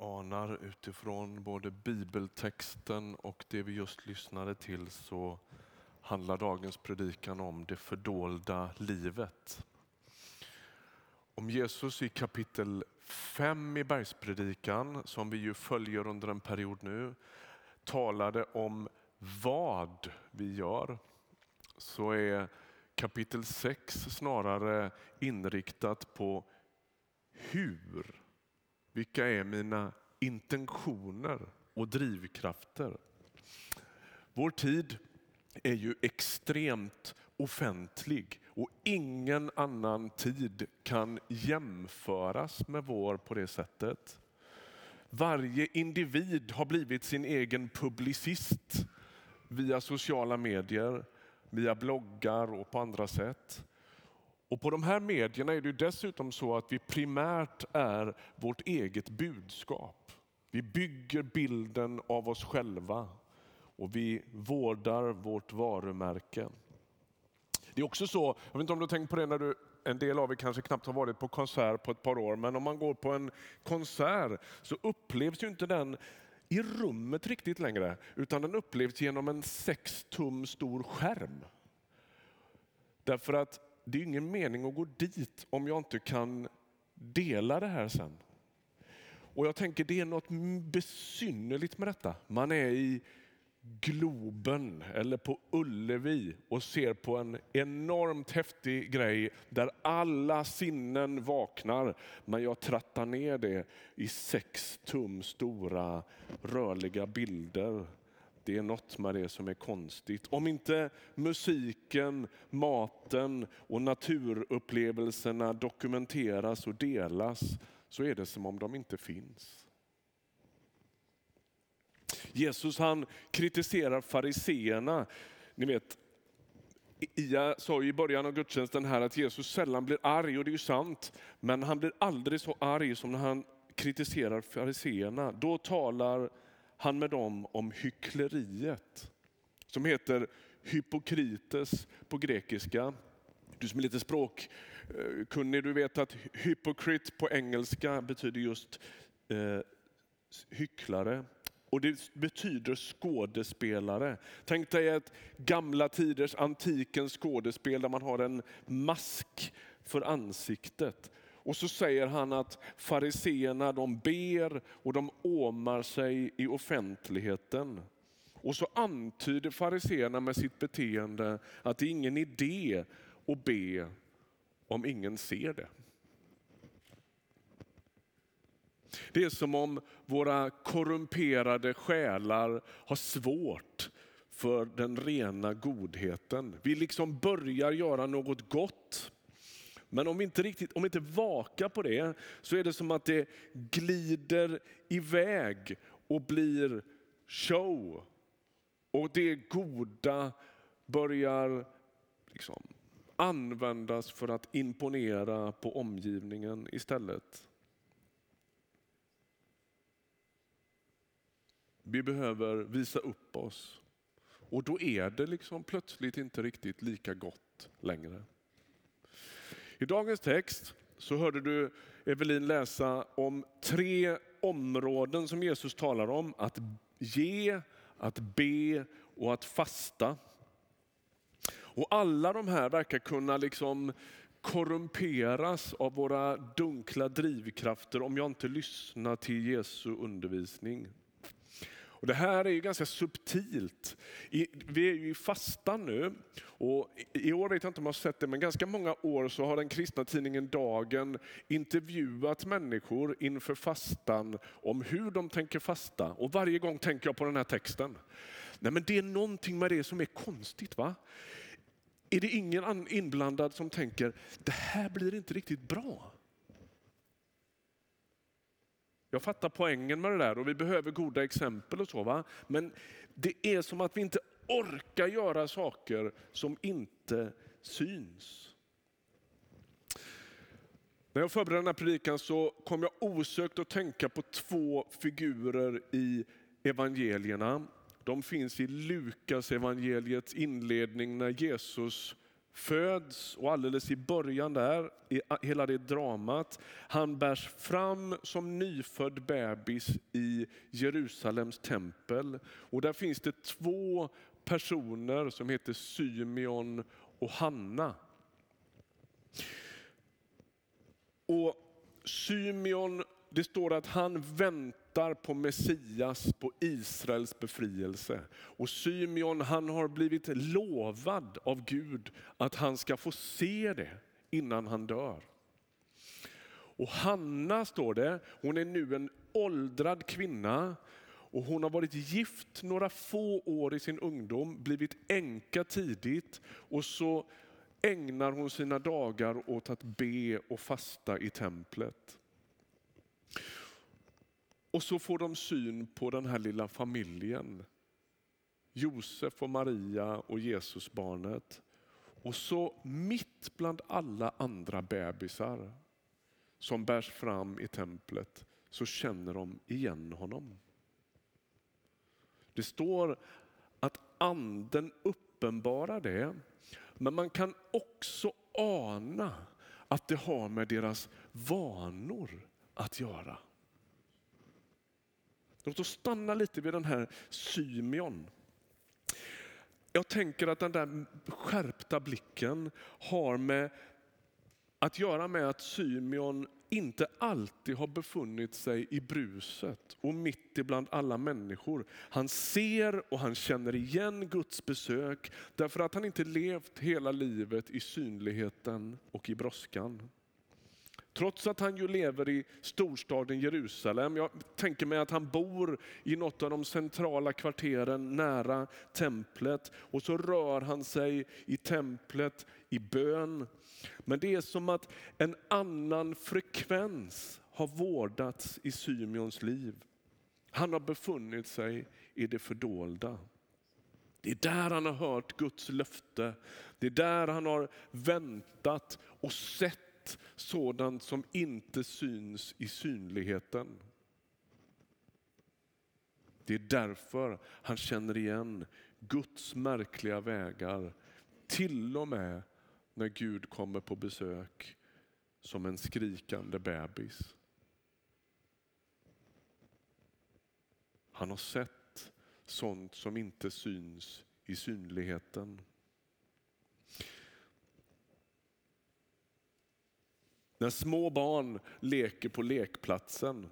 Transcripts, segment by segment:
anar utifrån både bibeltexten och det vi just lyssnade till så handlar dagens predikan om det fördolda livet. Om Jesus i kapitel 5 i bergspredikan, som vi ju följer under en period nu, talade om vad vi gör, så är kapitel 6 snarare inriktat på hur vilka är mina intentioner och drivkrafter? Vår tid är ju extremt offentlig och ingen annan tid kan jämföras med vår på det sättet. Varje individ har blivit sin egen publicist via sociala medier, via bloggar och på andra sätt. Och på de här medierna är det dessutom så att vi primärt är vårt eget budskap. Vi bygger bilden av oss själva och vi vårdar vårt varumärke. Det är också så, jag vet inte om du har tänkt på det när du, en del av er kanske knappt har varit på konsert på ett par år, men om man går på en konsert så upplevs ju inte den i rummet riktigt längre, utan den upplevs genom en sex tum stor skärm. Därför att det är ingen mening att gå dit om jag inte kan dela det här sen. Och jag tänker det är något besynnerligt med detta. Man är i Globen eller på Ullevi och ser på en enormt häftig grej där alla sinnen vaknar. Men jag trattar ner det i sex tum stora rörliga bilder det är något med det som är konstigt. Om inte musiken, maten och naturupplevelserna dokumenteras och delas så är det som om de inte finns. Jesus han kritiserar fariseerna. Ni vet, Ia sa i början av gudstjänsten här att Jesus sällan blir arg och det är ju sant. Men han blir aldrig så arg som när han kritiserar fariseerna. Då talar han med dem om hyckleriet som heter hypokrites på grekiska. Du som är lite språkkunnig, du vet att hypocrite på engelska betyder just eh, hycklare. Och det betyder skådespelare. Tänk dig ett gamla tiders antikens skådespel där man har en mask för ansiktet. Och så säger han att fariseerna de ber och de åmar sig i offentligheten. Och så antyder fariseerna med sitt beteende att det är ingen idé att be om ingen ser det. Det är som om våra korrumperade själar har svårt för den rena godheten. Vi liksom börjar göra något gott men om vi inte riktigt, om vi inte vakar på det så är det som att det glider iväg och blir show. Och det goda börjar liksom användas för att imponera på omgivningen istället. Vi behöver visa upp oss och då är det liksom plötsligt inte riktigt lika gott längre. I dagens text så hörde du Evelin läsa om tre områden som Jesus talar om. Att ge, att be och att fasta. Och alla de här verkar kunna liksom korrumperas av våra dunkla drivkrafter om jag inte lyssnar till Jesu undervisning. Och det här är ju ganska subtilt. vi är ju i fastan nu och i år vet jag inte om jag har sett det, men ganska många år så har den kristna tidningen Dagen intervjuat människor inför fastan om hur de tänker fasta. Och varje gång tänker jag på den här texten. Nej, men det är någonting med det som är konstigt. va? Är det ingen inblandad som tänker, det här blir inte riktigt bra? Jag fattar poängen med det där och vi behöver goda exempel och så. Va? Men det är som att vi inte orkar göra saker som inte syns. När jag förberedde den här predikan så kom jag osökt att tänka på två figurer i evangelierna. De finns i Lukas evangeliets inledning när Jesus föds och alldeles i början där, i hela det dramat, han bärs fram som nyfödd bebis i Jerusalems tempel. Och där finns det två personer som heter Symeon och Hanna. Och Symeon, det står att han väntar på Messias, på Israels befrielse. Och Symeon han har blivit lovad av Gud att han ska få se det innan han dör. Och Hanna står det, hon är nu en åldrad kvinna och hon har varit gift några få år i sin ungdom, blivit änka tidigt och så ägnar hon sina dagar åt att be och fasta i templet. Och så får de syn på den här lilla familjen. Josef och Maria och Jesusbarnet. Och så mitt bland alla andra bebisar som bärs fram i templet så känner de igen honom. Det står att anden uppenbarar det, men man kan också ana att det har med deras vanor att göra. Låt oss stanna lite vid den här Symeon. Jag tänker att den där skärpta blicken har med att göra med att Symeon inte alltid har befunnit sig i bruset och mitt ibland alla människor. Han ser och han känner igen Guds besök därför att han inte levt hela livet i synligheten och i brådskan. Trots att han ju lever i storstaden Jerusalem. Jag tänker mig att han bor i något av de centrala kvarteren nära templet och så rör han sig i templet i bön. Men det är som att en annan frekvens har vårdats i Symeons liv. Han har befunnit sig i det fördolda. Det är där han har hört Guds löfte. Det är där han har väntat och sett sådant som inte syns i synligheten. Det är därför han känner igen Guds märkliga vägar. Till och med när Gud kommer på besök som en skrikande bebis. Han har sett sånt som inte syns i synligheten. När små barn leker på lekplatsen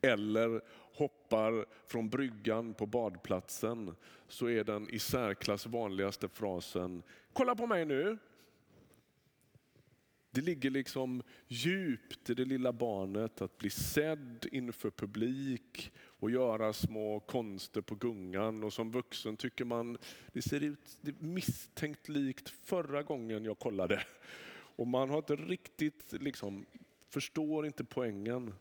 eller hoppar från bryggan på badplatsen så är den i särklass vanligaste frasen Kolla på mig nu! Det ligger liksom djupt i det lilla barnet att bli sedd inför publik och göra små konster på gungan. Och som vuxen tycker man det ser ut det misstänkt likt förra gången jag kollade. Och man har inte riktigt, liksom, förstår inte poängen.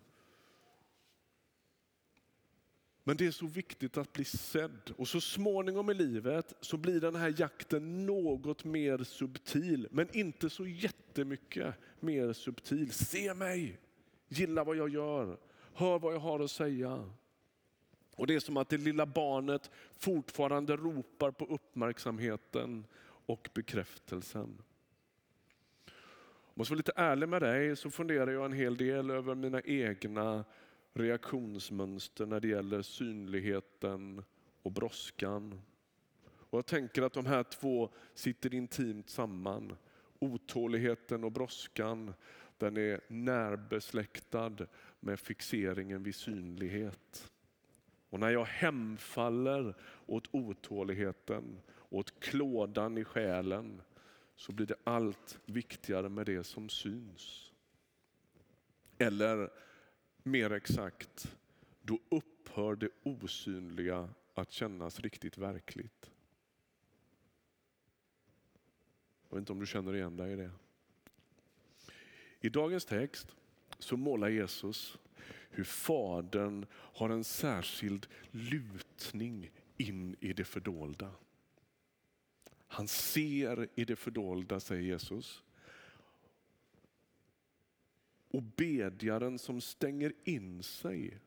Men det är så viktigt att bli sedd och så småningom i livet så blir den här jakten något mer subtil, men inte så jättemycket mer subtil. Se mig, gilla vad jag gör, hör vad jag har att säga. Och Det är som att det lilla barnet fortfarande ropar på uppmärksamheten och bekräftelsen måste jag vara lite ärlig med dig så funderar jag en hel del över mina egna reaktionsmönster när det gäller synligheten och brådskan. Och jag tänker att de här två sitter intimt samman. Otåligheten och brådskan den är närbesläktad med fixeringen vid synlighet. Och när jag hemfaller åt otåligheten, åt klådan i själen, så blir det allt viktigare med det som syns. Eller mer exakt, då upphör det osynliga att kännas riktigt verkligt. Jag vet inte om du känner igen dig i det. I dagens text så målar Jesus hur Fadern har en särskild lutning in i det fördolda. Han ser i det fördolda, säger Jesus. Och bedjaren som stänger in sig.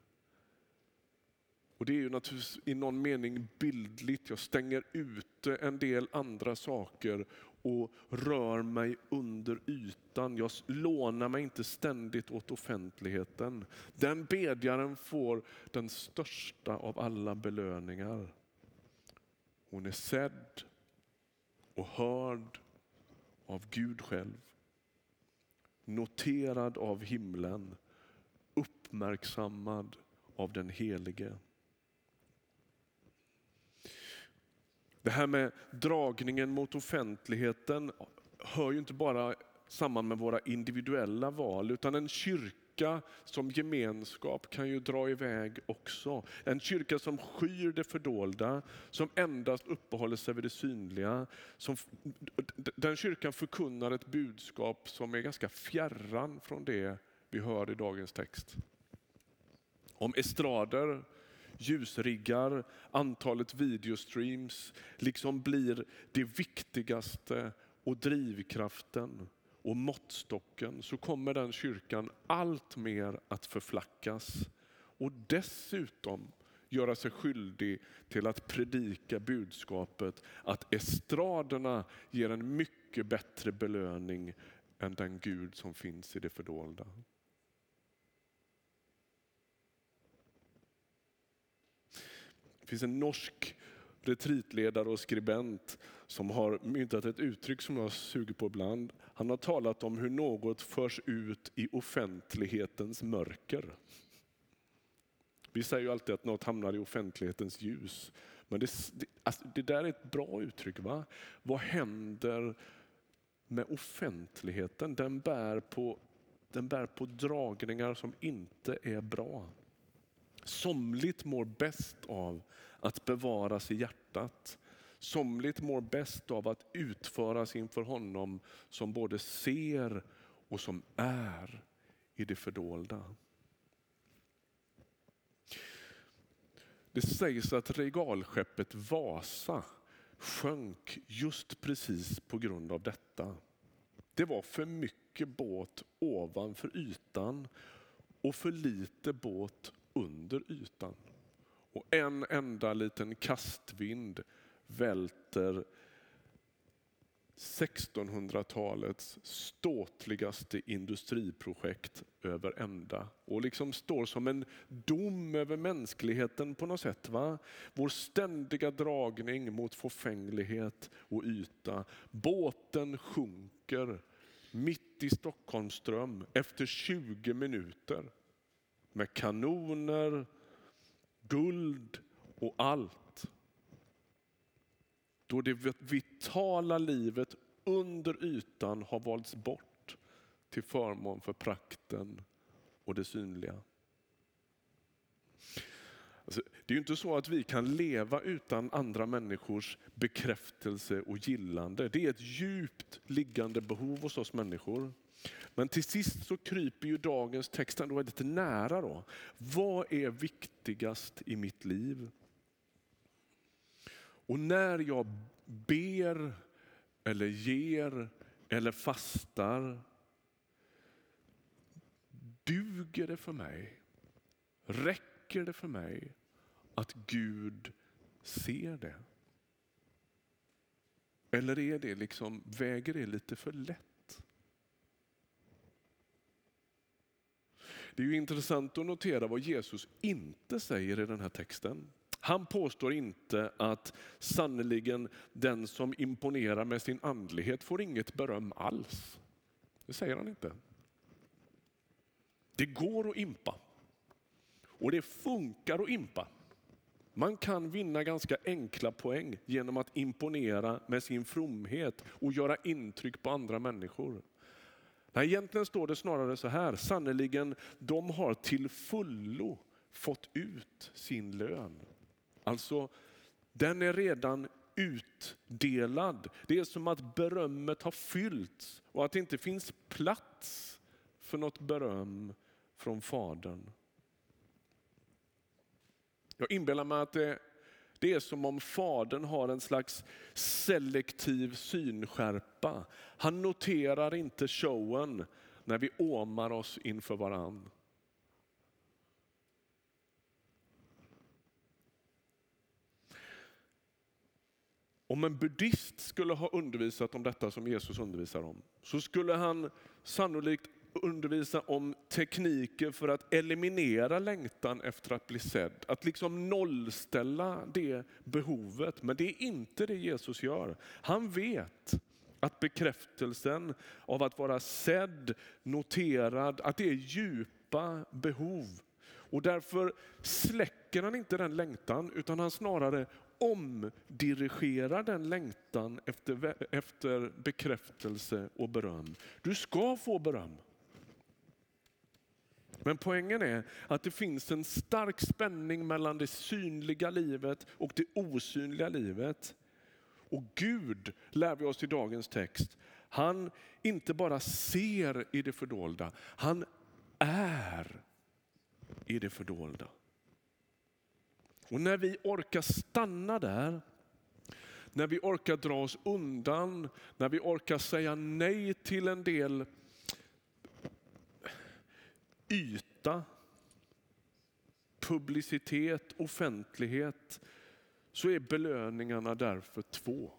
Och Det är ju naturligtvis i någon mening bildligt. Jag stänger ute en del andra saker och rör mig under ytan. Jag lånar mig inte ständigt åt offentligheten. Den bedjaren får den största av alla belöningar. Hon är sedd och hörd av Gud själv. Noterad av himlen, uppmärksammad av den Helige. Det här med dragningen mot offentligheten hör ju inte bara samman med våra individuella val utan en kyrka kyrka som gemenskap kan ju dra iväg också. En kyrka som skyr det fördolda, som endast uppehåller sig vid det synliga. Som, den kyrkan förkunnar ett budskap som är ganska fjärran från det vi hör i dagens text. Om estrader ljusriggar, antalet videostreams liksom blir det viktigaste och drivkraften och måttstocken så kommer den kyrkan allt mer att förflackas och dessutom göra sig skyldig till att predika budskapet att estraderna ger en mycket bättre belöning än den Gud som finns i det fördolda. Det finns en norsk retreatledare och skribent som har myntat ett uttryck som jag suger på ibland. Han har talat om hur något förs ut i offentlighetens mörker. Vi säger ju alltid att något hamnar i offentlighetens ljus. Men det, det, alltså det där är ett bra uttryck. va? Vad händer med offentligheten? Den bär på, den bär på dragningar som inte är bra. Somligt mår bäst av att bevaras i hjärtat. Somligt mår bäst av att utföras inför honom som både ser och som är i det fördolda. Det sägs att regalskeppet Vasa sjönk just precis på grund av detta. Det var för mycket båt ovanför ytan och för lite båt under ytan. Och en enda liten kastvind välter 1600-talets ståtligaste industriprojekt över ända och liksom står som en dom över mänskligheten på något sätt. Va? Vår ständiga dragning mot förfänglighet och yta. Båten sjunker mitt i Stockholmsström efter 20 minuter med kanoner, guld och allt. Då det vitala livet under ytan har valts bort till förmån för prakten och det synliga. Alltså, det är ju inte så att vi kan leva utan andra människors bekräftelse och gillande. Det är ett djupt liggande behov hos oss människor. Men till sist så kryper ju dagens text ändå lite nära. Då. Vad är viktigast i mitt liv? Och när jag ber eller ger eller fastar, duger det för mig? Räcker Räcker det för mig att Gud ser det? Eller är det liksom, väger det lite för lätt? Det är ju intressant att notera vad Jesus inte säger i den här texten. Han påstår inte att sannoliken den som imponerar med sin andlighet får inget beröm alls. Det säger han inte. Det går att impa. Och det funkar att impa. Man kan vinna ganska enkla poäng genom att imponera med sin fromhet och göra intryck på andra människor. Nej, egentligen står det snarare så här, Sannerligen, de har till fullo fått ut sin lön. Alltså, den är redan utdelad. Det är som att berömmet har fyllts och att det inte finns plats för något beröm från Fadern. Jag inbillar mig att det det är som om fadern har en slags selektiv synskärpa. Han noterar inte showen när vi åmar oss inför varann. Om en buddhist skulle ha undervisat om detta som Jesus undervisar om så skulle han sannolikt undervisa om tekniker för att eliminera längtan efter att bli sedd. Att liksom nollställa det behovet. Men det är inte det Jesus gör. Han vet att bekräftelsen av att vara sedd, noterad, att det är djupa behov. Och därför släcker han inte den längtan utan han snarare omdirigerar den längtan efter, efter bekräftelse och beröm. Du ska få beröm. Men poängen är att det finns en stark spänning mellan det synliga livet och det osynliga livet. Och Gud, lär vi oss i dagens text, han inte bara ser i det fördolda, han är i det fördolda. Och när vi orkar stanna där, när vi orkar dra oss undan, när vi orkar säga nej till en del yta, publicitet, offentlighet, så är belöningarna därför två.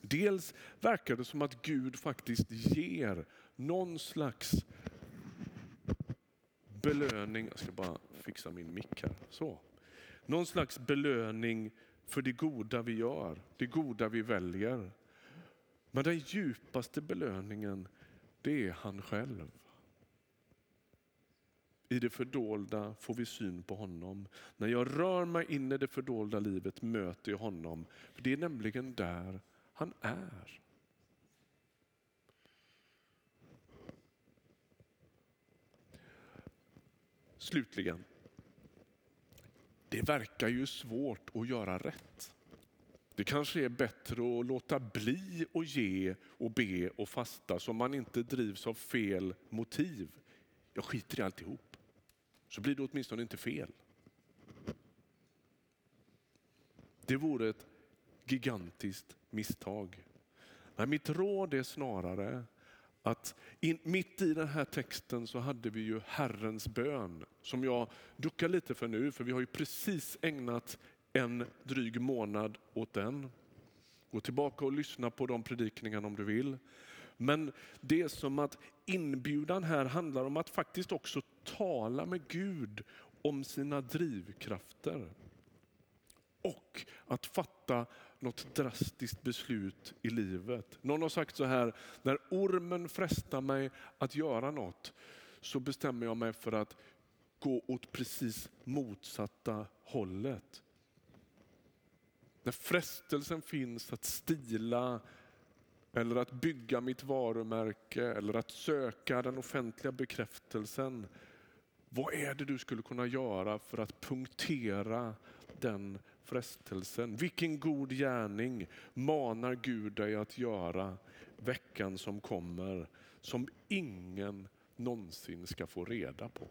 Dels verkar det som att Gud faktiskt ger någon slags belöning. Jag ska bara fixa min mick här. Så. Någon slags belöning för det goda vi gör, det goda vi väljer. Men den djupaste belöningen, det är han själv. I det fördolda får vi syn på honom. När jag rör mig in i det fördolda livet möter jag honom. För Det är nämligen där han är. Slutligen, det verkar ju svårt att göra rätt. Det kanske är bättre att låta bli att ge och be och fasta så man inte drivs av fel motiv. Jag skiter i alltihop. Så blir det åtminstone inte fel. Det vore ett gigantiskt misstag. Men mitt råd är snarare att in, mitt i den här texten så hade vi ju Herrens bön som jag duckar lite för nu för vi har ju precis ägnat en dryg månad åt den. Gå tillbaka och lyssna på de predikningarna om du vill. Men det är som att inbjudan här handlar om att faktiskt också tala med Gud om sina drivkrafter. Och att fatta något drastiskt beslut i livet. Någon har sagt så här, när ormen frestar mig att göra något så bestämmer jag mig för att gå åt precis motsatta hållet. När frestelsen finns att stila eller att bygga mitt varumärke eller att söka den offentliga bekräftelsen. Vad är det du skulle kunna göra för att punktera den frestelsen? Vilken god gärning manar Gud dig att göra veckan som kommer som ingen någonsin ska få reda på?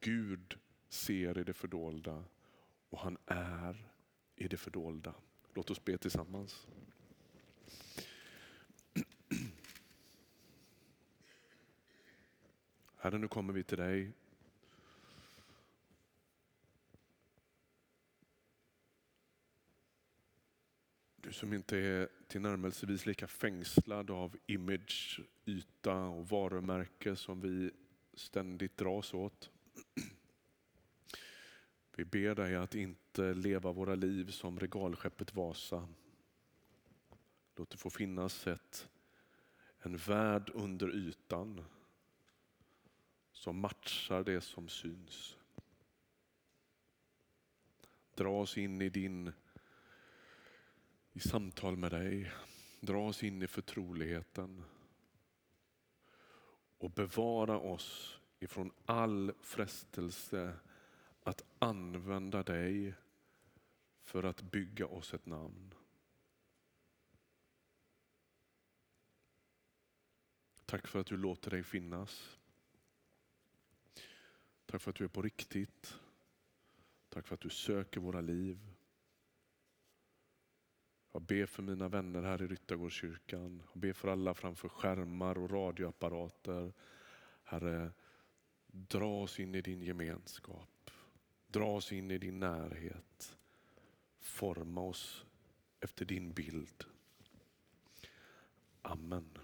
Gud ser i det fördolda och han är i det fördolda. Låt oss be tillsammans. Herre, nu kommer vi till dig. Du som inte är tillnärmelsevis lika fängslad av image, yta och varumärke som vi ständigt dras åt. Vi ber dig att inte leva våra liv som regalskeppet Vasa. Låt det få finnas ett, en värld under ytan som matchar det som syns. Dra oss in i din i samtal med dig. Dra oss in i förtroligheten. Och bevara oss ifrån all frestelse att använda dig för att bygga oss ett namn. Tack för att du låter dig finnas. Tack för att du är på riktigt. Tack för att du söker våra liv. Jag ber för mina vänner här i Ryttargårdskyrkan. Jag ber för alla framför skärmar och radioapparater. Herre, Dra oss in i din gemenskap. Dra oss in i din närhet. Forma oss efter din bild. Amen.